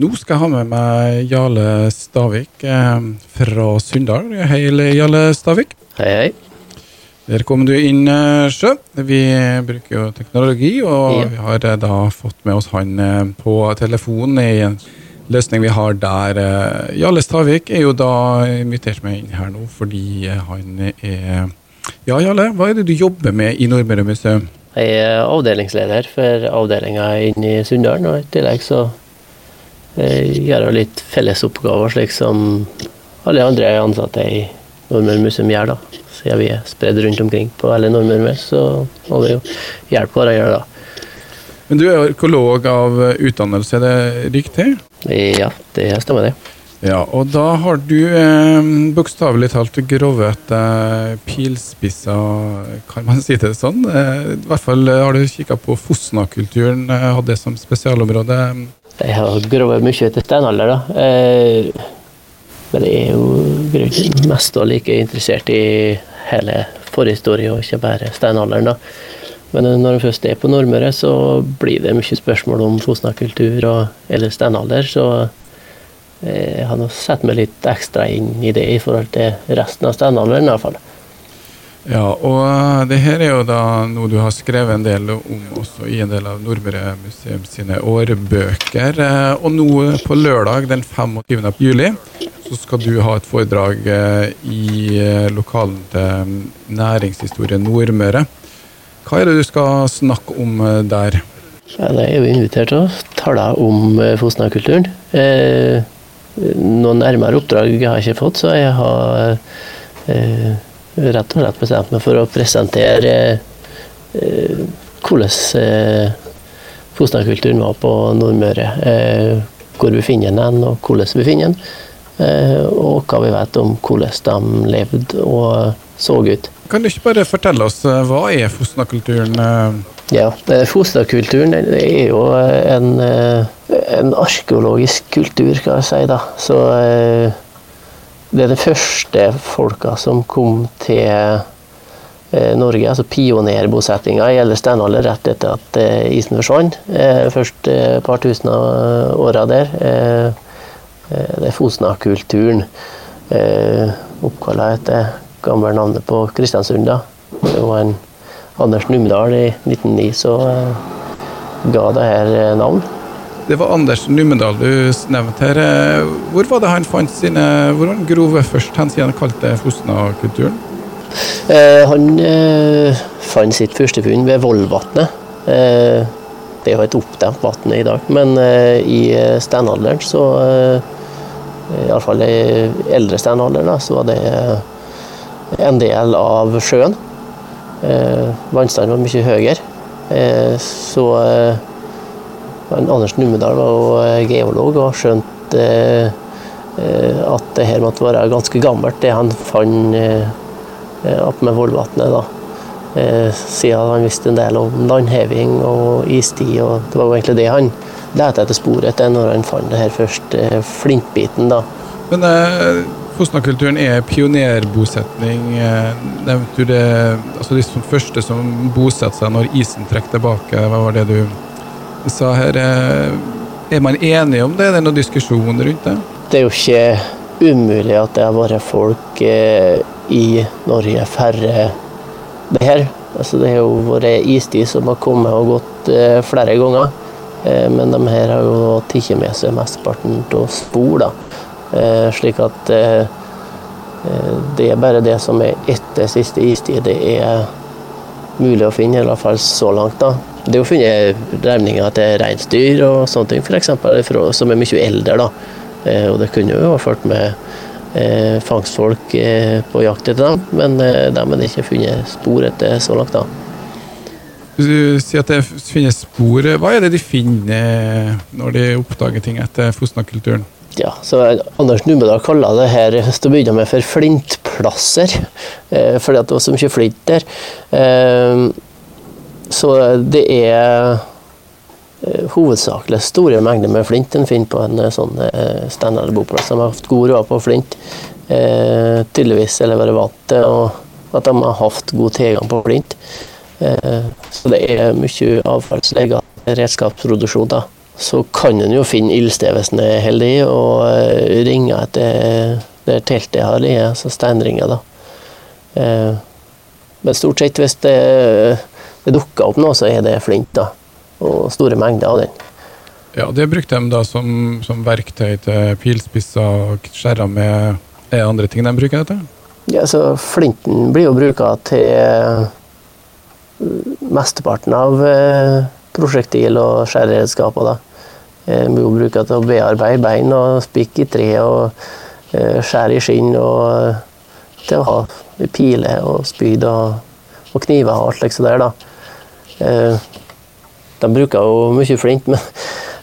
Nå skal jeg ha med meg Jarle Stavik eh, fra Sunndal. Hei, Jarle Stavik. Hei, hei. Der kom du inn, eh, Sjø. Vi bruker jo teknologi, og Ja. vi har eh, da fått med oss han eh, på telefonen i en løsning vi har der. Jarle Stavik er jo da invitert med inn her nå fordi han er Ja, Jarle, hva er det du jobber med i Nordmøre museum? Jeg er avdelingsleder for avdelinga inne i Sunndal, og i tillegg så eh, gjør jeg litt fellesoppgaver, slik som alle andre ansatte i Nordmøre museum gjør, da. Siden vi er spredd rundt omkring på hele Nordmøre så må vi jo hjelpe hverandre, da. Men du er økolog av utdannelse, er det riktig? Ja, det stemmer det. Ja, og da har du eh, bokstavelig talt grovet eh, pilspisser, kan man si det sånn? Eh, I hvert fall eh, har du kikka på Fosna-kulturen, eh, hadde det som spesialområde. Jeg har grovet mye etter steinalder, da. Eh, men jeg er jo mest og like interessert i hele forhistorie, og ikke bare steinalderen, da. Men når en først er på Nordmøre, så blir det mye spørsmål om Fosna-kultur eller steinalder, så eh, jeg har nå satt meg litt ekstra inn i det i forhold til resten av steinalderen, i hvert fall. Ja, og eh, det her er jo da noe du har skrevet en del om også i en del av Nordmøre museum sine årbøker. Eh, Og nå på lørdag den 25. juli så skal du ha et foredrag eh, i lokalen til Næringshistorie Nordmøre. Hva er det du skal snakke om der? Ja, jeg er jo invitert til å tale om Fosna-kulturen. Eh, noen nærmere oppdrag har jeg ikke fått, så jeg har eh, rett og slett bestemt meg for å presentere eh, hvordan eh, Fosna-kulturen var på Nordmøre. Eh, hvor vi finner den, og hvordan vi finner den. Eh, og hva vi vet om hvordan de levde og så ut. Kan du ikke bare fortelle oss eh, hva er Fosna-kulturen? eh? Ja, eh, Fosna-kulturen er jo en, en arkeologisk kultur, skal jeg si. da. Så eh, det er de første folka som kom til eh, Norge, altså pionerbosettinga eldre steinalder rett etter at eh, isen forsvant. Eh, Først et par tusen av åra der. Det er Fosna-kulturen. Oppkalla etter gamle navnet på Kristiansund. da. Det var en Anders Numedal i 1909 som ga det her navn. Det var Anders Numedal du nevnte her. Eh, Hvor var det han fant sine Hvor han grove først hen, siden han kalte Fosna-kulturen? Eh, han eh, fant sitt første funn ved Vollvatnet. Eh, det er jo et oppdemt vann i dag, men eh, i eh, steinalderen, så Iallfall i eldre steinalder, da, så var det en del av sjøen. Vannstanden var mye høyere. Så eh, han Anders Numedal var jo eh, geolog og skjønte eh, at det her måtte være ganske gammelt, det han fant eh, eh, opp med Vollvatnet. da. Siden han visste en del om landheving og istid, og det var jo egentlig det han lette etter sporet etter når han fant det her første eh, flintbiten. da. Men eh, Fosna-kulturen er pionerbosetning. Nevnte du det Altså de første som bosatte seg når isen trekker tilbake, hva var det du sa her? Eh, er man enig om det? Er det noen diskusjon rundt det? Det er jo ikke umulig at det har vært folk eh, i Norge færre det her. Altså, det har jo vært istid som har kommet og gått eh, flere ganger. Men de her har jo tatt med seg mesteparten av spor. da. Slik at det er bare det som er etter siste istid det er mulig å finne, i hvert fall så langt. da. Det er jo funnet revninger til reinsdyr og sånne ting, eksempel, som er mye eldre. da. Eh, Og det kunne jo ha ført med eh, fangstfolk eh, på jakt etter dem, men eh, dem er det ikke funnet spor etter så langt. da. Du sier at det finnes spor. Hva er det de finner når de oppdager ting etter Fosna-kulturen? Ja, så Anders Numedal kaller det her til å begynne med for flintplasser, eh, fordi det var så mye flint der. Eh, så det er eh, hovedsakelig store mengder med flint en finner på en eh, sånn standard boplass. De har hatt god råd på flint. Eh, tydeligvis eller vært vant til at de har hatt god tilgang på flint. Eh, så det er mye avfallslegal redskapsproduksjon da, så kan en jo finne ildsted hvis en er heldig, og eh, ringe etter det teltet har ligget, altså steinringer, da. Eh, men stort sett, hvis det, det dukker opp noe, så er det flint, da. Og store mengder av den. Ja, Det brukte de da som, som verktøy til pilspisser og skjærer med Er det andre ting de bruker dette? Ja, så Flinten blir jo bruka til mesteparten av prosjektil og skjæreredskaper. da. Eh, bruker til å bearbeide bein og spikke i tre og eh, skjære i skinn. Og eh, til å ha piler og spyd og, og kniver og alt slikt der. da. De bruker jo mye flint, men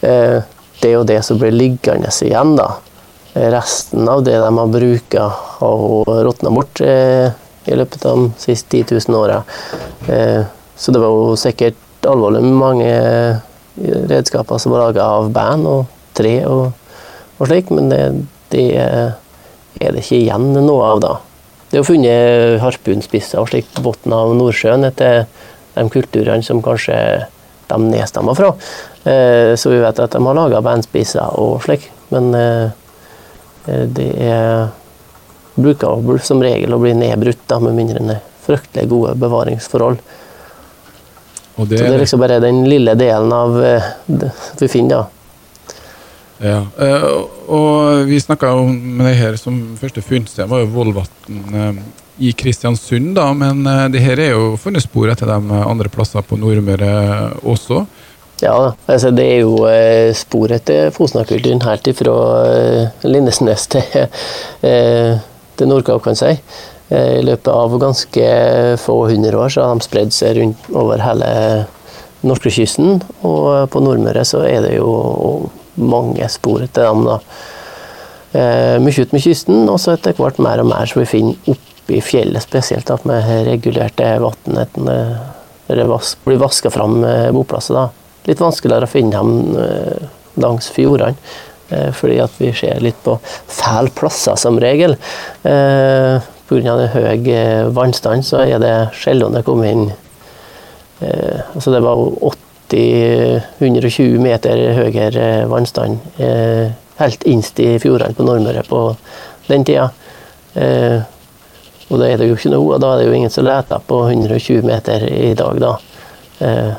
det er jo det som blir liggende igjen. da. Resten av det de har brukt, har råtna bort i løpet av de siste 10 000 åra. Så det var jo sikkert alvorlig mange redskaper som var laga av band og tre og, og slik, men det, det, er det ikke igjen noe av da. Det er jo funnet harpunspisser og slik på bunnen av Nordsjøen etter de kulturene som kanskje de nedstammer fra. Eh, så vi vet at de har laga bandspiser og slik, men eh, det er bruker som regel å bli nedbrutt, da, med mindre enn fryktelig gode bevaringsforhold. Og det, så det er liksom bare den lille delen av eh, det vi finner, da. Ja, og vi snakka om det her som første funnsted, var jo Vollvatn i Kristiansund, da. Men uh, det her er jo funnet spor etter de andre plasser på Nordmøre også. Ja, altså det er jo spor etter Fosna-kulturen helt fra Lindesnes til, til Nordkapp, kan jeg si. Eh, I løpet av ganske få hundre år så har de spredd seg rundt over hele norskekysten. Og på Nordmøre så er det jo mange spor etter dem. da. Eh, mye ut med kysten, og så etter hvert mer og mer så vi finner oppi fjellet, spesielt at med regulerte vann. Det blir vaska fram boplasser. Litt vanskeligere å finne dem eh, langs fjordene. Fordi at vi ser litt på fæle plasser som regel. Pga. høy høye vannstand så er det sjelden det kommer inn eh, altså Det var 80-120 meter høyere vannstand eh, helt innst i fjordene på Nordmøre på den tida. Eh, og da er det jo ikke noe, og da er det jo ingen som leter på 120 meter i dag, da. Eh,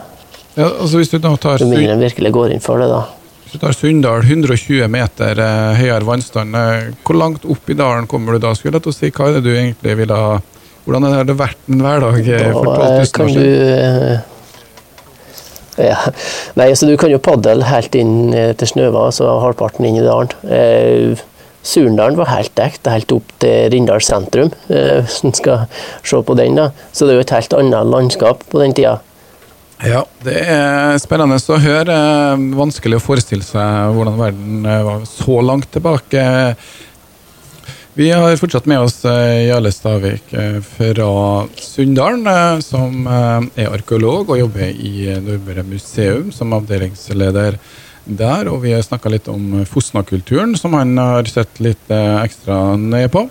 ja, altså hvis du da tar... Med mindre en virkelig går inn for det, da. Hvis du tar Sunndal, 120 meter eh, høyere vannstand, eh, hvor langt opp i dalen kommer du da? Skulle jeg si, Hva er det du egentlig vil ha Hvordan har det vært en hverdag eh, for 12 000 år siden? Ja. Nei, altså Du kan jo padle helt inn til Snøva, altså halvparten inn i dalen. Eh, Surndalen var helt dekt, helt opp til Rindal sentrum, eh, hvis en skal se på den. da. Så det er jo et helt annet landskap på den tida. Ja, det er spennende å høre. Vanskelig å forestille seg hvordan verden eh, var så langt tilbake. Vi har fortsatt med oss eh, Jarle Stavik eh, fra Sunndalen, som er arkeolog og jobber i Nordmøre museum som avdelingsleder der. Og vi har snakka litt om Fosna-kulturen, som han har sett litt ekstra nøye på.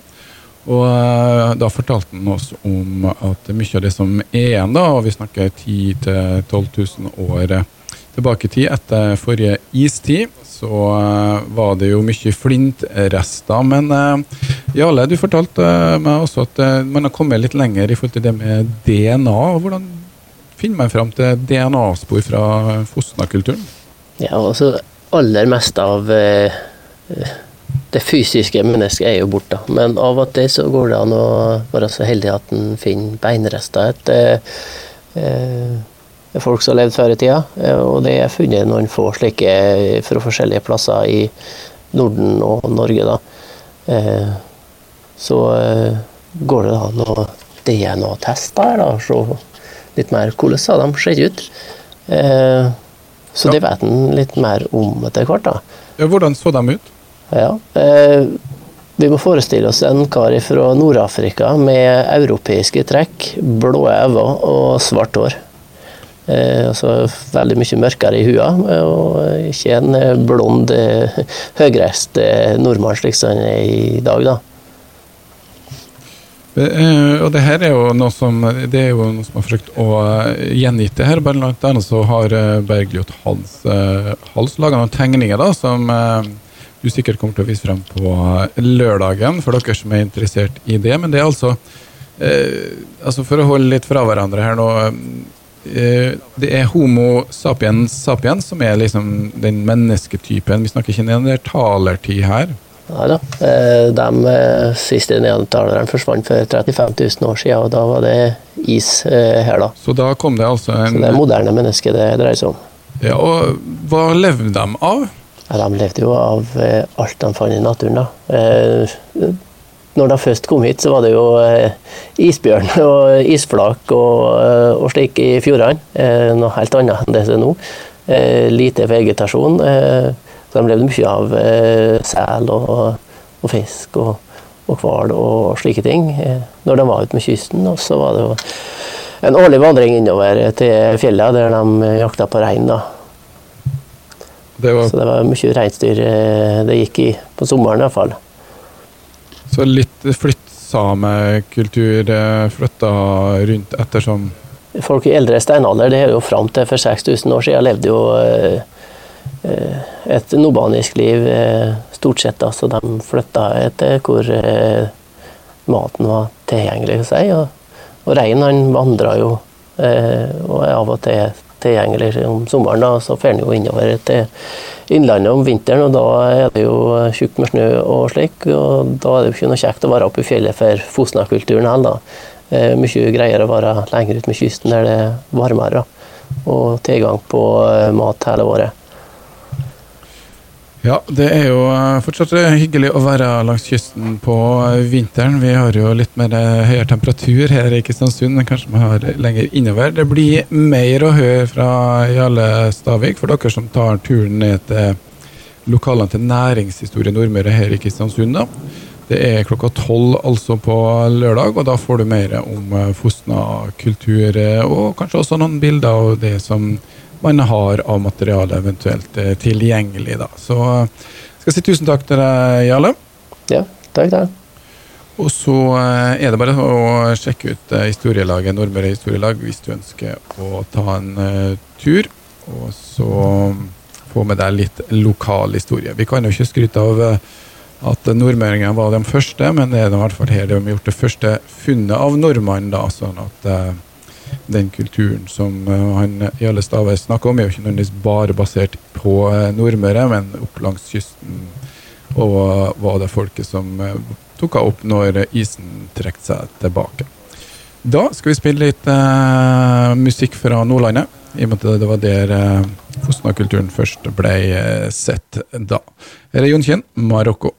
Og eh, da fortalte han oss om at mye av det som er igjen, da, og vi snakker 10 000-12 000 år tilbake i tid, etter forrige istid, så var det jo mye flintrester. Men Jarle, du fortalte meg også at man har kommet litt lenger i forhold til det med DNA. Hvordan finner man fram til DNA-spor fra Fosna-kulturen? Ja, altså aller mest av det fysiske mennesket er jo borte. Men av og til så går det an å være så heldig at en finner beinrester etter eh, folk som har levd før i tida. Eh, og det er funnet noen få slike fra forskjellige plasser i Norden og Norge. da. Eh, så eh, går det an å DNA-teste her, da, se litt mer hvordan de ser ut. Eh, så det vet en litt mer om etter hvert. da. Ja, hvordan så de ut? Ja. Eh, vi må forestille oss en kar fra Nord-Afrika med europeiske trekk, blå øyne og svart hår. Eh, altså veldig mye mørkere i hua, og ikke en blond, eh, høyreist eh, nordmann slik som han er i dag. da. Eh, og det her er jo noe som det er jo noe som har forsøkt å eh, gjengitt det her. Blant annet så har eh, Bergljot Hals, Hals laga noen tegninger da, som du sikkert kommer til å vise frem på lørdagen, for dere som er interessert i det. Men det er altså altså For å holde litt fra hverandre her nå Det er Homo sapiens sapiens som er liksom den mennesketypen. Vi snakker ikke neandertalertid her. Nei da. Eh, De eh, siste neandertalerne forsvant for 35 000 år siden, og da var det is eh, her, da. Så da kom det altså Så det er moderne mennesker det dreier seg om. ja, Og hva levde de av? Ja, de levde jo av alt de fant i naturen, da. Når de først kom hit, så var det jo isbjørn og isflak og, og slik i fjordene. Noe helt annet enn det som er nå. Lite vegetasjon. Eh, Så de levde mye av eh, sel og, og fisk og, og hval og slike ting. eh, Når de var ute med kysten. Og så var det jo en årlig vandring innover til fjellet der de jakta på rein. da. Det var Så det var mye reinsdyr eh, det gikk i, på sommeren i hvert fall. Så litt flyttsamekultur eh, flytta rundt ettersom Folk i eldre steinalder, det er jo fram til for 6000 år siden, levde jo eh, eh, et nobanisk liv eh, stort sett. da, Så de flytta etter hvor eh, maten var tilgjengelig. å seg. Og, og reinen vandra jo, eh, og er av og til tilgjengelig om sommeren. da, Så drar han jo innover til innlandet om vinteren, og da er det jo tjukt med snø og slik. Og da er det jo ikke noe kjekt å være oppe i fjellet for Fosna-kulturen heller. Eh, mye greiere å være lenger ut med kysten der det er varmere. da, Og tilgang på eh, mat hele året. Ja, det er jo eh, fortsatt hyggelig å være langs kysten på eh, vinteren. Vi har jo litt mer eh, høyere temperatur her i Kristiansund enn kanskje vi har lenger innover. Det blir mer å høre fra Jarle Stavik for dere som tar turen ned til lokalene til Næringshistorie Nordmøre her i Kristiansund. da. Det er klokka tolv altså på lørdag, og da får du mer om eh, Fosna-kultur, eh, og kanskje også noen bilder av det som man har av materiale eventuelt eh, tilgjengelig. da. Så jeg skal jeg si tusen takk til deg, Jarle. Ja, takk, takk. Og så eh, er det bare å sjekke ut eh, historielaget, Nordmøre historielag hvis du ønsker å ta en eh, tur. Og så få med deg litt lokal historie. Vi kan jo ikke skryte av eh, at nordmøringene var de første, men det er i hvert fall her de har gjort det første funnet av nordmannen. da, sånn at eh, den kulturen som han han Jarle Stave snakker om, er jo ikke nødvendigvis bare basert på eh, Nordmøre, men opp langs kysten. Og var det folket som eh, tok henne opp når isen trekk seg tilbake. Da skal vi spille litt eh, musikk fra Nordlandet, i og med at det var der eh, Fosna-kulturen først ble eh, sett da. Her er Jon Kinn, 'Marokko'.